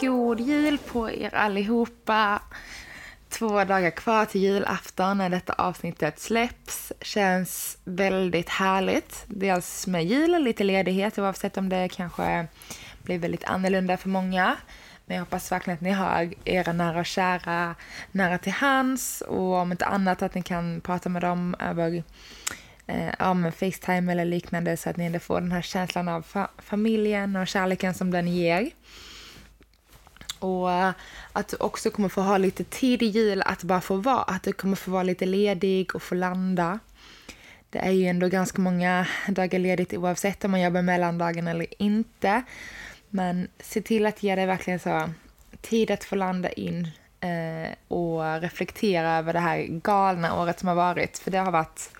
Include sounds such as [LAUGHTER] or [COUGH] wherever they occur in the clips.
God jul på er allihopa! Två dagar kvar till julafton när detta avsnittet släpps. Känns väldigt härligt. Dels med jul och lite ledighet oavsett om det kanske blir väldigt annorlunda för många. Men jag hoppas verkligen att ni har era nära och kära nära till hands och om inte annat att ni kan prata med dem över eh, ja, men Facetime eller liknande så att ni ändå får den här känslan av fa familjen och kärleken som den ger. Och eh, att du också kommer få ha lite tid i jul att bara få vara. Att du kommer få vara lite ledig och få landa. Det är ju ändå ganska många dagar ledigt oavsett om man jobbar mellandagen eller inte. Men se till att ge dig verkligen så tid att få landa in eh, och reflektera över det här galna året som har varit. För det har varit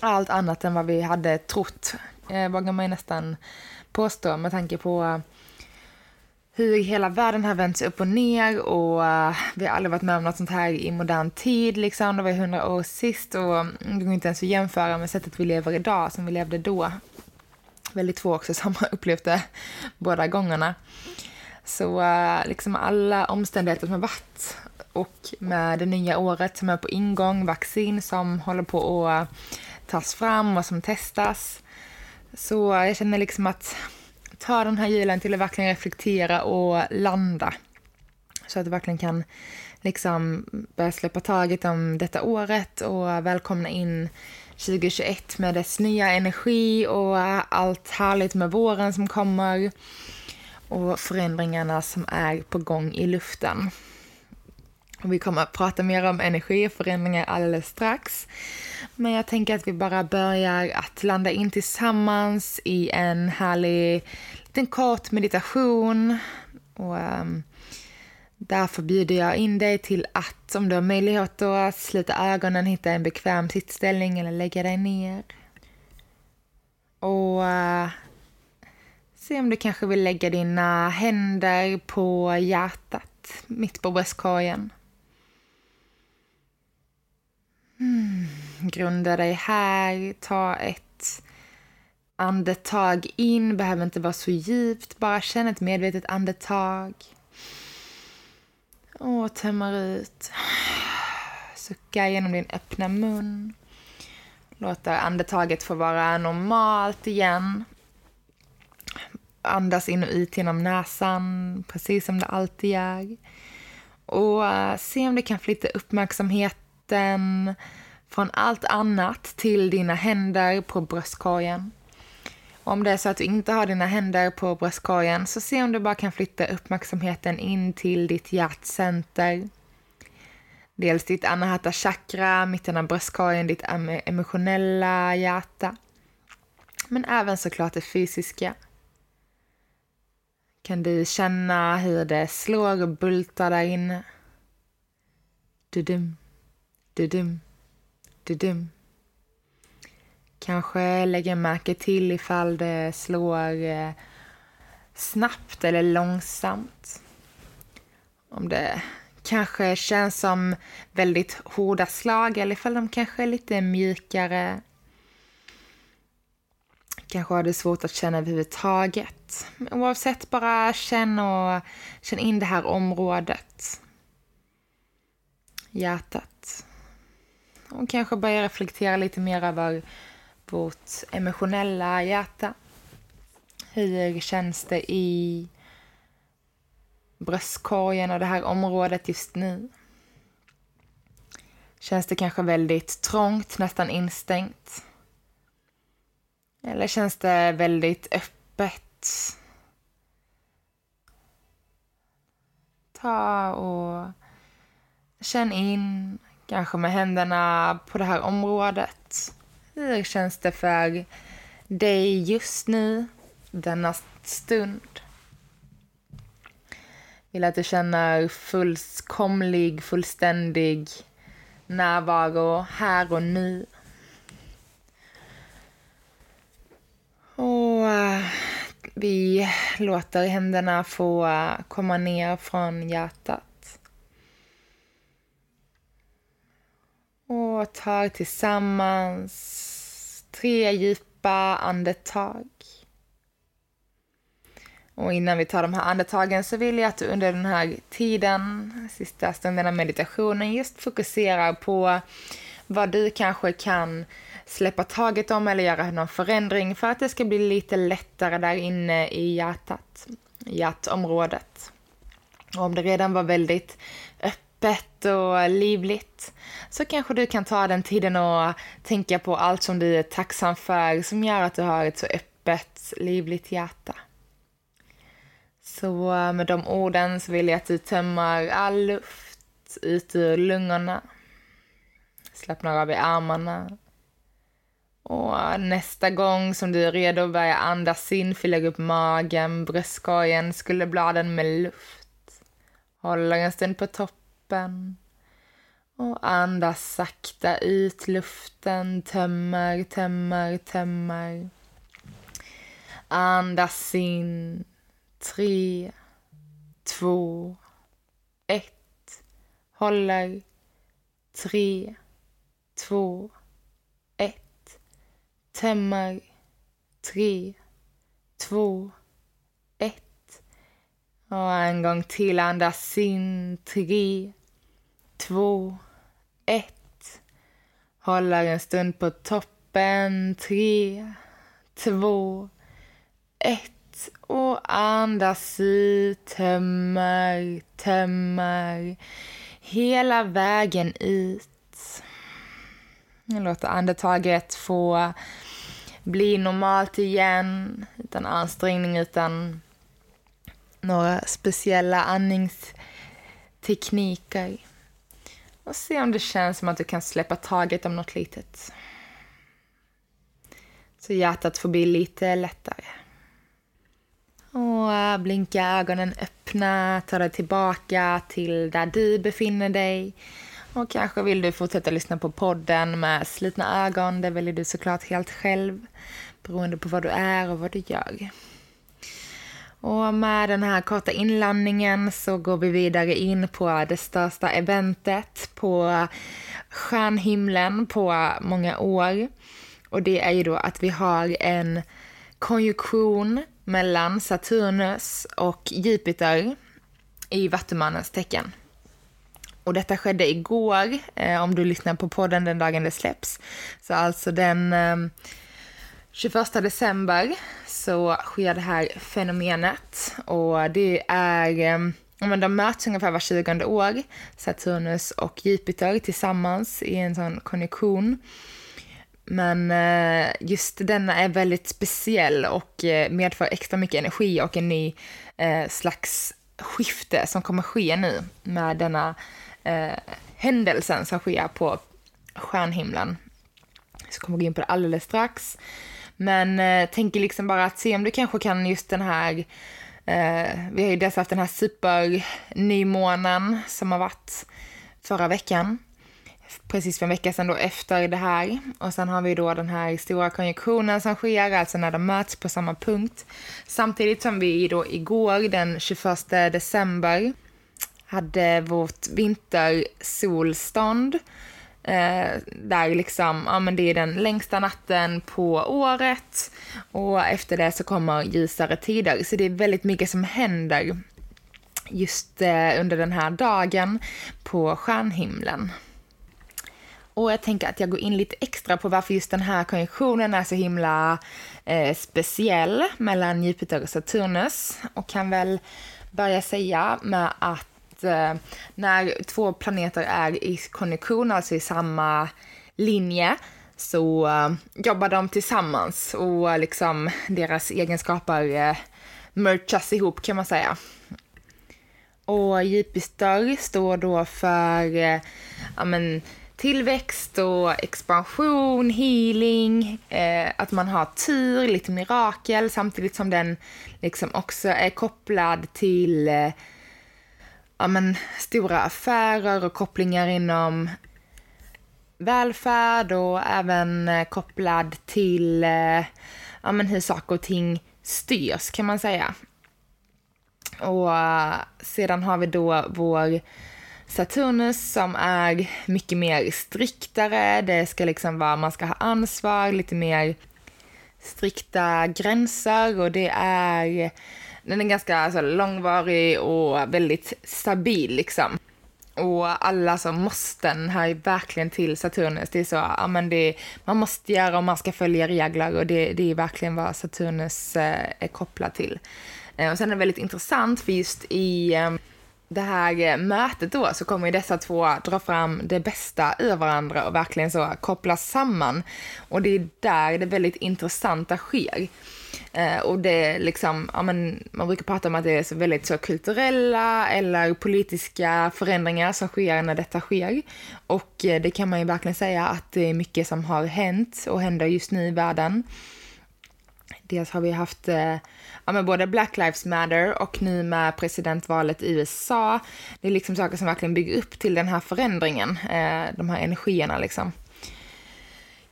allt annat än vad vi hade trott, eh, vågar man ju nästan påstå med tanke på hur hela världen har vänts upp och ner och uh, vi har aldrig varit med om något sånt här i modern tid. Liksom. Det var hundra år sist och mm, det går inte ens att jämföra med sättet vi lever idag som vi levde då. Väldigt få också som har upplevt det båda gångerna. Så uh, liksom alla omständigheter som har varit och med det nya året som är på ingång, vaccin som håller på att tas fram och som testas. Så eh, jag känner liksom att ta den här julen till att verkligen reflektera och landa. Så att du verkligen kan liksom börja släppa taget om detta året och välkomna in 2021 med dess nya energi och allt härligt med våren som kommer och förändringarna som är på gång i luften. Vi kommer att prata mer om energiförändringar alldeles strax. Men jag tänker att vi bara börjar att landa in tillsammans i en härlig liten kort meditation. Och um, därför bjuder jag in dig till att om du har möjlighet att sluta ögonen, hitta en bekväm sittställning eller lägga dig ner. Och uh, se om du kanske vill lägga dina händer på hjärtat, mitt på bröstkorgen. Mm. Grunda dig här, ta ett andetag in, behöver inte vara så djupt, bara känn ett medvetet andetag. Och tömmer ut. Sucka genom din öppna mun. Låter andetaget få vara normalt igen. Andas in och ut genom näsan, precis som det alltid gör. Och eh, se om du kan flytta uppmärksamheten från allt annat till dina händer på bröstkorgen. Om det är så att du inte har dina händer på bröstkorgen så se om du bara kan flytta uppmärksamheten in till ditt hjärtcenter. Dels ditt anahata chakra, mitten av bröstkorgen, ditt emotionella hjärta. Men även såklart det fysiska. Kan du känna hur det slår och bultar där inne? Dudum, dudum, dudum. Kanske lägga märke till ifall det slår eh, snabbt eller långsamt. Om det kanske känns som väldigt hårda slag eller ifall de kanske är lite mjukare. Kanske har du svårt att känna överhuvudtaget. Oavsett, bara känn och känn in det här området. Hjärtat. Och kanske börja reflektera lite mer över vårt emotionella hjärta. Hur känns det i bröstkorgen och det här området just nu? Känns det kanske väldigt trångt, nästan instängt? Eller känns det väldigt öppet? ta och känn in, kanske med händerna på det här området. Hur känns det för dig just nu, denna stund? Vill att du känner fullkomlig, fullständig närvaro här och nu. Och eh, vi låter händerna få eh, komma ner från hjärtat. Och tillsammans tre djupa andetag. Och innan vi tar de här andetagen så vill jag att du under den här tiden, sista stunden av meditationen, just fokuserar på vad du kanske kan släppa taget om eller göra någon förändring för att det ska bli lite lättare där inne i hjärtat, hjärtområdet. Och om det redan var väldigt öppet och livligt så kanske du kan ta den tiden och tänka på allt som du är tacksam för som gör att du har ett så öppet, livligt hjärta. Så eh, med de orden så vill jag att du tömmer all luft ut ur lungorna. Slappnar av i armarna. Och eh, nästa gång som du är redo att börja andas in, fyller upp magen, bröstkorgen, skulderbladen med luft. Håller en stund på toppen. Och andas sakta ut luften, tömmer, tömmer, tömmer. Andas in tre, två, ett. Håller. Tre, två, ett. Tömmer. Tre, två, ett. Och en gång till. Andas in. Tre, två, ett. Håller en stund på toppen. Tre, två, ett och andas ut, tömmer, tömmer hela vägen ut. Låt andetaget få bli normalt igen, utan ansträngning, utan några speciella andningstekniker. Och se om det känns som att du kan släppa taget om något litet. Så hjärtat får bli lite lättare. Och äh, blinka ögonen öppna, ta dig tillbaka till där du befinner dig. Och kanske vill du fortsätta lyssna på podden med slutna ögon. Det väljer du såklart helt själv, beroende på vad du är och vad du gör. Och med den här korta inlandningen så går vi vidare in på det största eventet på stjärnhimlen på många år. Och det är ju då att vi har en konjunktion mellan Saturnus och Jupiter i Vattumannens tecken. Och detta skedde igår, eh, om du lyssnar på podden den dagen det släpps. Så alltså den eh, 21 december så sker det här fenomenet och det är, eh, men de möts ungefär var 20 år, Saturnus och Jupiter tillsammans i en sån konjunktion. Men eh, just denna är väldigt speciell och eh, medför extra mycket energi och en ny eh, slags skifte som kommer ske nu med denna eh, händelsen som sker på stjärnhimlen. Så kommer gå in på det alldeles strax. Men eh, tänker liksom bara att se om du kanske kan just den här, eh, vi har ju dels haft den här supernymånen som har varit förra veckan precis för en vecka sedan då efter det här. Och sen har vi då den här stora konjunktionen som sker, alltså när de möts på samma punkt. Samtidigt som vi då igår den 21 december hade vårt vintersolstånd. Eh, där liksom, ja men det är den längsta natten på året och efter det så kommer ljusare tider. Så det är väldigt mycket som händer just eh, under den här dagen på stjärnhimlen. Och jag tänker att jag går in lite extra på varför just den här konjunktionen är så himla eh, speciell mellan Jupiter och Saturnus. Och kan väl börja säga med att eh, när två planeter är i konjunktion, alltså i samma linje, så eh, jobbar de tillsammans och eh, liksom deras egenskaper eh, merchas ihop kan man säga. Och Jupiter står då för eh, ja, men, tillväxt och expansion, healing, eh, att man har tur, lite mirakel, samtidigt som den liksom också är kopplad till eh, ja, men, stora affärer och kopplingar inom välfärd och även eh, kopplad till eh, ja, men hur saker och ting styrs kan man säga. Och eh, sedan har vi då vår Saturnus som är mycket mer striktare. Det ska liksom vara, man ska ha ansvar, lite mer strikta gränser och det är, den är ganska alltså, långvarig och väldigt stabil liksom. Och alla som måsten här verkligen till Saturnus. Det är så, ja men det, man måste göra och man ska följa regler och det, det är verkligen vad Saturnus eh, är kopplad till. Eh, och sen är det väldigt intressant för just i eh, det här eh, mötet då så kommer ju dessa två dra fram det bästa ur varandra och verkligen så kopplas samman. Och det är där det väldigt intressanta sker. Eh, och det är liksom, ja, men, man brukar prata om att det är så väldigt så kulturella eller politiska förändringar som sker när detta sker. Och eh, det kan man ju verkligen säga att det är mycket som har hänt och händer just nu i världen. Dels har vi haft eh, ja, men både Black Lives Matter och nu med presidentvalet i USA. Det är liksom saker som verkligen bygger upp till den här förändringen, eh, de här energierna liksom.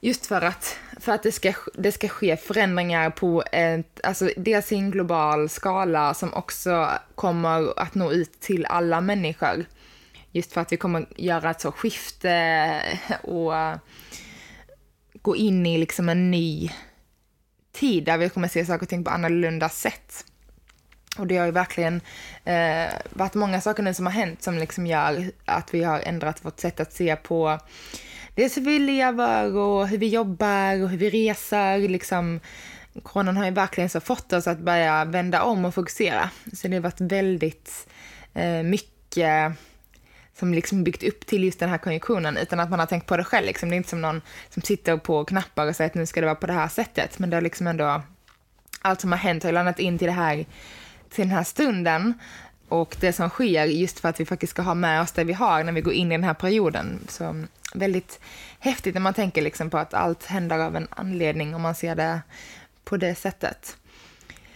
Just för att, för att det, ska, det ska ske förändringar på ett, alltså dels i en global skala som också kommer att nå ut till alla människor. Just för att vi kommer göra ett så skifte och gå in i liksom en ny tid där vi kommer se saker och ting på annorlunda sätt. Och det har ju verkligen eh, varit många saker nu som har hänt som liksom gör att vi har ändrat vårt sätt att se på dels hur vi lever och hur vi jobbar och hur vi reser. Liksom, coronan har ju verkligen så fått oss att börja vända om och fokusera. Så det har varit väldigt eh, mycket som liksom byggt upp till just den här konjunktionen utan att man har tänkt på det själv. Liksom. Det är inte som någon som sitter på knappar och säger att nu ska det vara på det här sättet. Men det har liksom ändå, allt som har hänt har landat in till det här, till den här stunden och det som sker just för att vi faktiskt ska ha med oss det vi har när vi går in i den här perioden. Så väldigt häftigt när man tänker liksom på att allt händer av en anledning om man ser det på det sättet.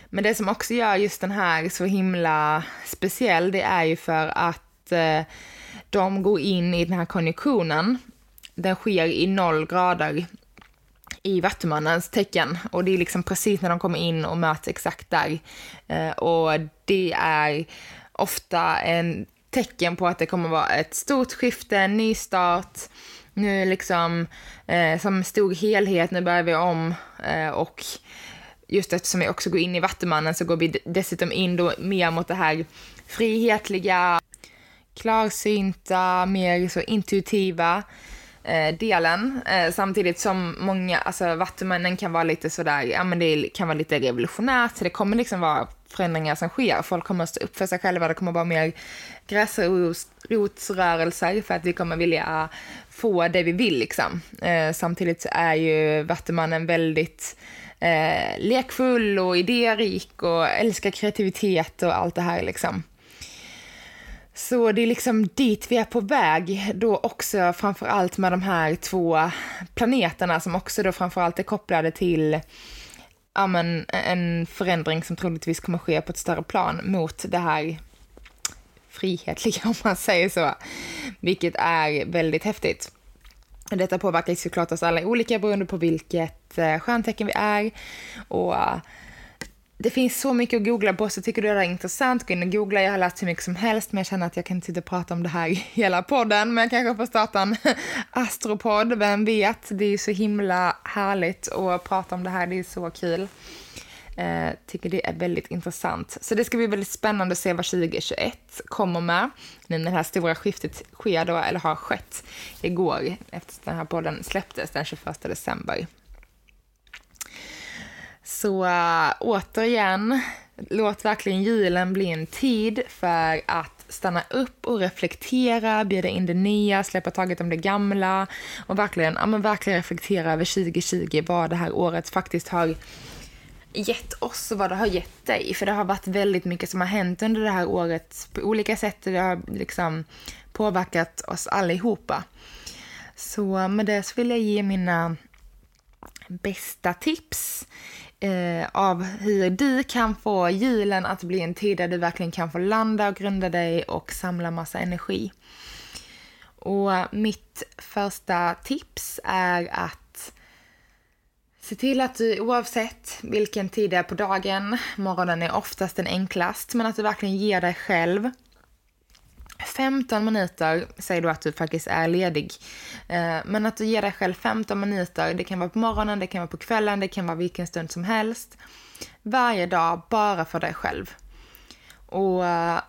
Men det som också gör just den här så himla speciell, det är ju för att eh, de går in i den här konjunktionen. Den sker i noll grader i Vattumannens tecken och det är liksom precis när de kommer in och möts exakt där. Eh, och det är ofta en tecken på att det kommer vara ett stort skifte, en ny start. Nu liksom eh, som stor helhet, nu börjar vi om eh, och just eftersom vi också går in i Vattumannen så går vi dessutom in då mer mot det här frihetliga, klarsynta, mer så intuitiva eh, delen. Eh, samtidigt som många, alltså Vattumannen kan vara lite sådär, ja men det kan vara lite revolutionärt, så det kommer liksom vara förändringar som sker. Folk kommer att stå upp för sig själva, det kommer vara mer gräsrotsrörelser för att vi kommer vilja få det vi vill liksom. Eh, samtidigt är ju Vattumannen väldigt eh, lekfull och idérik och älskar kreativitet och allt det här liksom. Så det är liksom dit vi är på väg, då också framför allt med de här två planeterna som också då framför allt är kopplade till ja, men, en förändring som troligtvis kommer ske på ett större plan mot det här frihetliga [LAUGHS] liksom, om man säger så, vilket är väldigt häftigt. Detta påverkar såklart oss alla olika beroende på vilket eh, stjärntecken vi är och eh, det finns så mycket att googla på, så tycker du det är intressant, gå in och googla. Jag har läst hur mycket som helst, men jag känner att jag kan inte sitta och prata om det här i [LAUGHS] hela podden. Men jag kanske får starta en [LAUGHS] astropodd, vem vet? Det är så himla härligt att prata om det här, det är så kul. Eh, tycker det är väldigt intressant. Så det ska bli väldigt spännande att se vad 2021 kommer med. Nu när det här stora skiftet sker då, eller har skett igår, efter den här podden släpptes den 21 december. Så äh, återigen, låt verkligen julen bli en tid för att stanna upp och reflektera, bjuda in det nya, släppa taget om det gamla och verkligen, ja, men verkligen reflektera över 2020, vad det här året faktiskt har gett oss och vad det har gett dig. För det har varit väldigt mycket som har hänt under det här året på olika sätt. Det har liksom påverkat oss allihopa. Så med det så vill jag ge mina bästa tips eh, av hur du kan få julen att bli en tid där du verkligen kan få landa och grunda dig och samla massa energi. Och mitt första tips är att se till att du oavsett vilken tid det är på dagen, morgonen är oftast den enklast, men att du verkligen ger dig själv 15 minuter, säger du att du faktiskt är ledig. Eh, men att du ger dig själv 15 minuter, det kan vara på morgonen, det kan vara på kvällen, det kan vara vilken stund som helst. Varje dag, bara för dig själv. Och eh,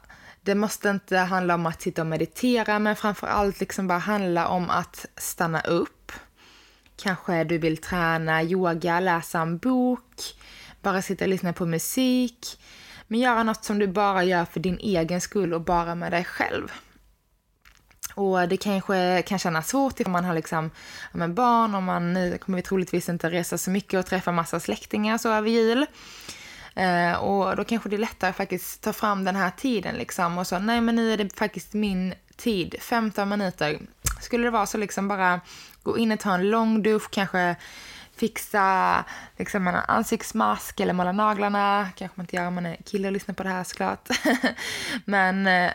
det måste inte handla om att sitta och meditera, men framför allt liksom bara handla om att stanna upp. Kanske du vill träna yoga, läsa en bok, bara sitta och lyssna på musik men göra något som du bara gör för din egen skull och bara med dig själv. Och det kanske kan kännas svårt om man har liksom, ja, barn och man nu kommer vi troligtvis inte resa så mycket och träffa massa släktingar så över jul. Eh, och då kanske det är lättare att faktiskt ta fram den här tiden liksom och så, nej men nu är det faktiskt min tid, 15 minuter. Skulle det vara så liksom bara gå in och ta en lång dusch, kanske fixa liksom en ansiktsmask eller måla naglarna. Kanske man inte gör om man är kille och lyssnar på det här såklart. [LAUGHS] Men eh,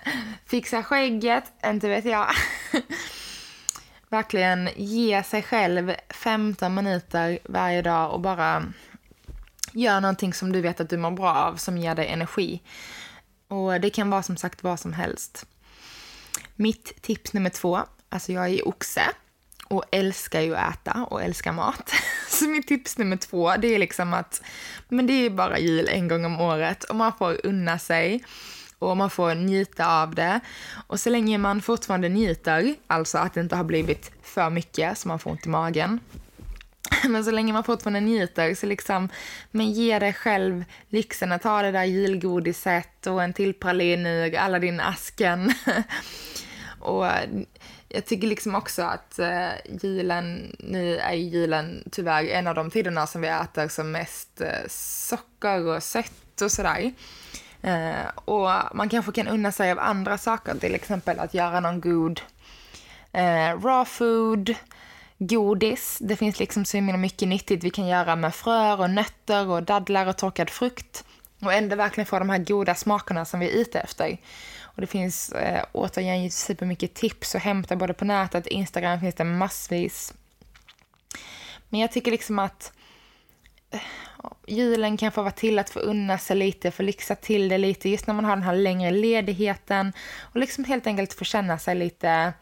fixa skägget, inte vet jag. [LAUGHS] Verkligen ge sig själv 15 minuter varje dag och bara gör någonting som du vet att du mår bra av, som ger dig energi. Och det kan vara som sagt vad som helst. Mitt tips nummer två, alltså jag är oxe och älskar ju att äta och älskar mat. [LAUGHS] Så mitt tips nummer två, det är liksom att men det är bara jul en gång om året och man får unna sig och man får njuta av det. Och så länge man fortfarande njuter, alltså att det inte har blivit för mycket så man får ont i magen. [LAUGHS] Men så länge man fortfarande njuter så liksom, men ge dig själv lyxen att ta det där julgodiset och en till pralin ur Aladdin-asken. [LAUGHS] och jag tycker liksom också att eh, julen, nu är julen tyvärr en av de tiderna som vi äter som mest eh, socker och sött och sådär. Eh, och man kanske kan unna sig av andra saker, till exempel att göra någon god eh, raw food, godis. Det finns liksom så mycket nyttigt vi kan göra med fröer och nötter och dadlar och torkad frukt. Och ändå verkligen få de här goda smakerna som vi är ute efter. Och det finns eh, återigen supermycket tips att hämta både på nätet, Instagram finns det massvis. Men jag tycker liksom att eh, julen kan få vara till att få unna sig lite, få lyxa till det lite just när man har den här längre ledigheten och liksom helt enkelt få känna sig lite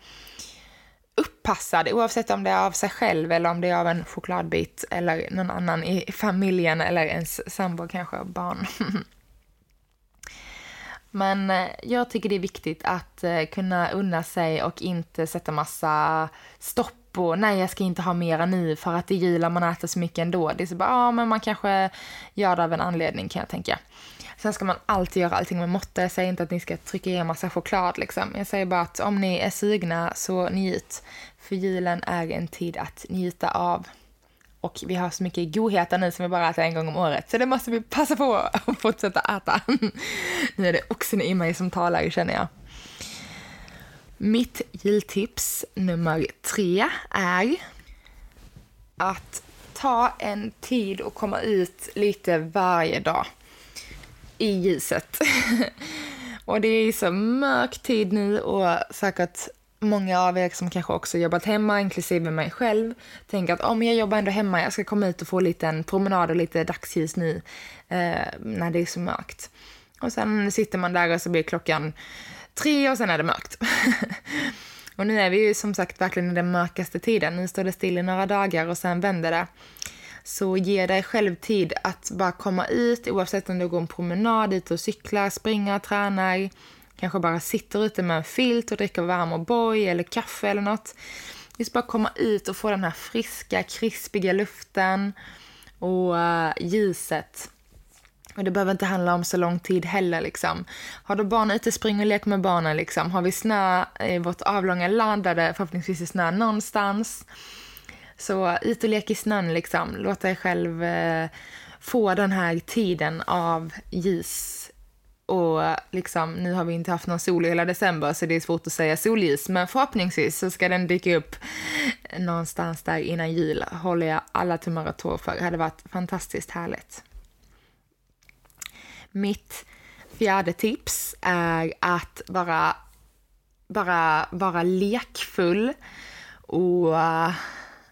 uppassad oavsett om det är av sig själv eller om det är av en chokladbit eller någon annan i familjen eller ens sambo kanske, barn. [LAUGHS] Men eh, jag tycker det är viktigt att eh, kunna unna sig och inte sätta massa stopp och nej jag ska inte ha mera nu för att det är jul och man äter så mycket ändå. Det är så bara, ja men man kanske gör det av en anledning kan jag tänka. Sen ska man alltid göra allting med måtta. Jag säger inte att ni ska trycka i er massa choklad liksom. Jag säger bara att om ni är sugna så njut. För julen är en tid att njuta av. Och vi har så mycket godheter nu som vi bara äter en gång om året. Så det måste vi passa på att fortsätta äta. [LAUGHS] Nu är det oxen i mig som talar känner jag. Mitt jultips nummer tre är att ta en tid och komma ut lite varje dag i ljuset. [LAUGHS] och det är så mörk tid nu och säkert många av er som kanske också jobbat hemma, inklusive mig själv, tänker att om jag jobbar ändå hemma, jag ska komma ut och få lite en promenad och lite dagsljus nu eh, när det är så mörkt. Och sen sitter man där och så blir klockan tre och sen är det mörkt. [LAUGHS] och nu är vi ju som sagt verkligen i den mörkaste tiden. Nu står det still i några dagar och sen vänder det. Så ge dig själv tid att bara komma ut oavsett om du går en promenad, ut och cyklar, springer, tränar, kanske bara sitter ute med en filt och dricker varm O'boy eller kaffe eller något. Just bara komma ut och få den här friska, krispiga luften och uh, ljuset. Och det behöver inte handla om så lång tid heller. Liksom. Har du barn ute, spring och lek med barnen. Liksom. Har vi snö i vårt avlånga land där det förhoppningsvis är snö någonstans. Så ut och lek i snön. Liksom. Låt dig själv eh, få den här tiden av ljus och liksom, nu har vi inte haft någon sol i hela december så det är svårt att säga solljus, men förhoppningsvis så ska den dyka upp någonstans där innan jul. Håller jag alla tummar och tår för. Det hade varit fantastiskt härligt. Mitt fjärde tips är att vara, bara vara lekfull och uh,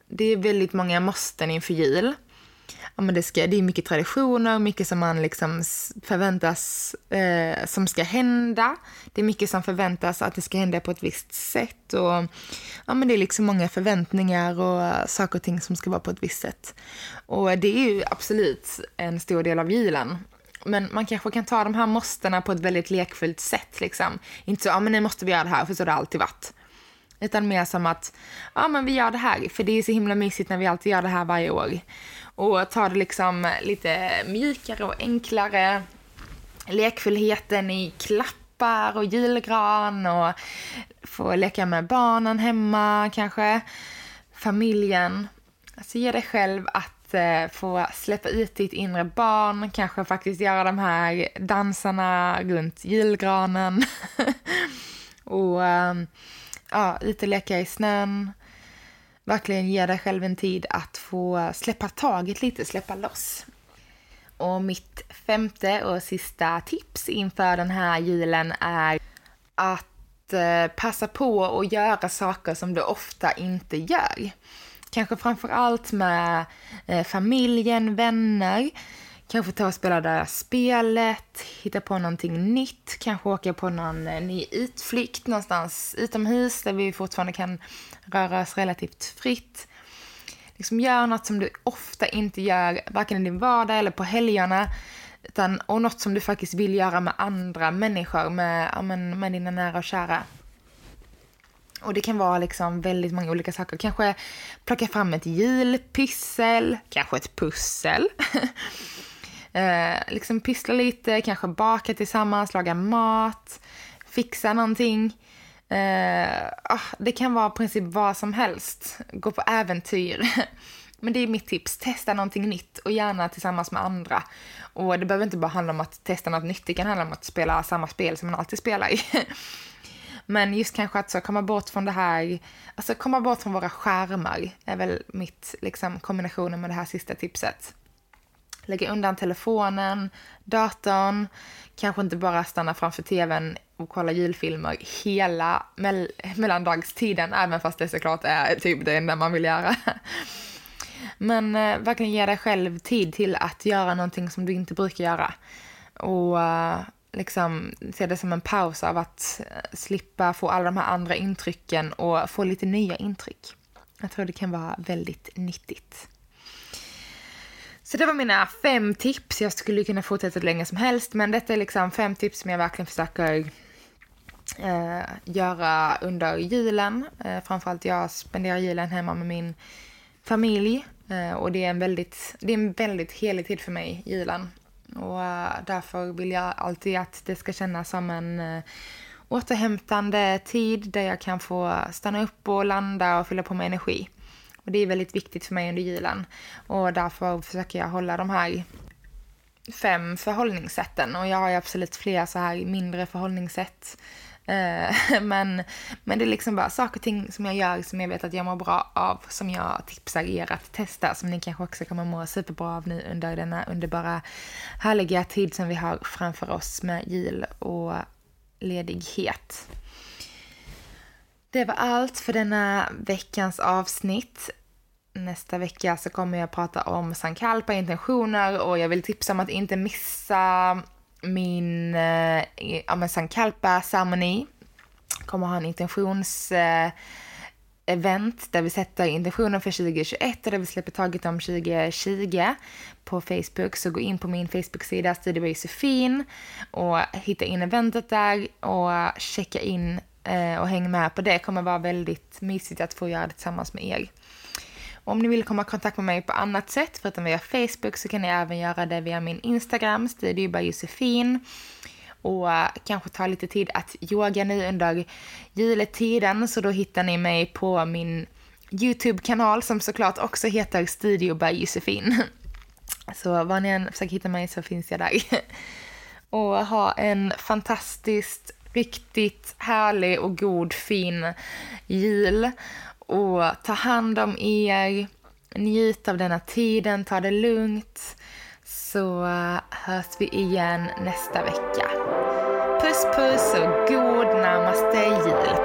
det är väldigt många måsten inför jul ja, men det, ska, det är mycket traditioner, mycket som man liksom förväntas eh, som ska hända. Det är mycket som förväntas att det ska hända på ett visst sätt. Och, ja, men det är liksom många förväntningar och saker och ting som ska vara på ett visst sätt. Och det är ju absolut en stor del av julen. Men man kanske kan ta de här måstena på ett väldigt lekfullt sätt. Liksom. Inte så, ja men nu måste vi göra det här, för så har det alltid varit. Utan mer som att, ja men vi gör det här, för det är så himla mysigt när vi alltid gör det här varje år och ta det liksom lite mjukare och enklare. Lekfullheten i klappar och julgran och få leka med barnen hemma kanske. Familjen. Alltså ge dig själv att eh, få släppa ut ditt inre barn, kanske faktiskt göra de här dansarna runt julgranen. [LAUGHS] och eh, ja, ut och leka i snön verkligen ge dig själv en tid att få släppa taget lite, släppa loss. Och mitt femte och sista tips inför den här julen är att eh, passa på att göra saker som du ofta inte gör. Kanske framför allt med eh, familjen, vänner. Kanske ta och spela det här spelet, hitta på någonting nytt, kanske åka på någon eh, ny utflykt någonstans utomhus där vi fortfarande kan röra oss relativt fritt. Liksom gör något som du ofta inte gör, varken i din vardag eller på helgerna. Utan, och något som du faktiskt vill göra med andra människor, med, med dina nära och kära. Och det kan vara liksom väldigt många olika saker. Kanske plocka fram ett julpyssel, kanske ett pussel. [LAUGHS] eh, liksom pyssla lite, kanske baka tillsammans, laga mat, fixa någonting. Eh, ah, det kan vara i princip vad som helst. Gå på äventyr. [LAUGHS] Men det är mitt tips. Testa någonting nytt och gärna tillsammans med andra. Och det behöver inte bara handla om att testa något nytt. Det kan handla om att spela samma spel som man alltid spelar i. [LAUGHS] Men just kanske att så komma bort från det här, alltså komma bort från våra skärmar är väl mitt, liksom kombinationen med det här sista tipset. Lägga undan telefonen, datorn, kanske inte bara stanna framför tvn och kolla julfilmer hela mell mellandagstiden, även fast det såklart är typ det enda man vill göra. Men eh, verkligen ge dig själv tid till att göra någonting som du inte brukar göra. Och eh, liksom se det som en paus av att eh, slippa få alla de här andra intrycken och få lite nya intryck. Jag tror det kan vara väldigt nyttigt. Så det var mina fem tips. Jag skulle kunna fortsätta hur länge som helst, men detta är liksom fem tips som jag verkligen försöker eh, göra under julen. Eh, framförallt jag spenderar julen hemma med min familj eh, och det är, en väldigt, det är en väldigt helig tid för mig, julen. Och eh, därför vill jag alltid att det ska kännas som en eh, återhämtande tid där jag kan få stanna upp och landa och fylla på med energi. Och det är väldigt viktigt för mig under julen. Och därför försöker jag hålla de här fem förhållningssätten. Och jag har ju absolut fler så här mindre förhållningssätt. Eh, [LAUGHS] men, men det är liksom bara saker och ting som jag gör som jag vet att jag mår bra av, som jag tipsar er att testa, som ni kanske också kommer må superbra av nu under denna underbara härliga tid som vi har framför oss med jul och ledighet. Det var allt för denna veckans avsnitt. Nästa vecka så kommer jag prata om Sankalpa intentioner och jag vill tipsa om att inte missa min eh, ja, Sankalpa-ceremoni. kommer ha en intentions... Eh, event där vi sätter intentionen för 2021 och där vi släpper taget om 2020 på Facebook. Så gå in på min Facebook-sida Studio by Josefin och hitta in eventet där och checka in eh, och häng med på det. Det kommer vara väldigt mysigt att få göra det tillsammans med er. Om ni vill komma i kontakt med mig på annat sätt, förutom via Facebook, så kan ni även göra det via min Instagram, Studio Josefin. Och uh, kanske ta lite tid att yoga nu under juletiden, så då hittar ni mig på min YouTube-kanal som såklart också heter Studio by Josefin. [LAUGHS] Så var ni än försöker hitta mig så finns jag där. [LAUGHS] Och ha en fantastiskt, riktigt härlig och god, fin jul. Och ta hand om er, njut av denna tiden, ta det lugnt. Så hörs vi igen nästa vecka. Puss puss och god namaste jul.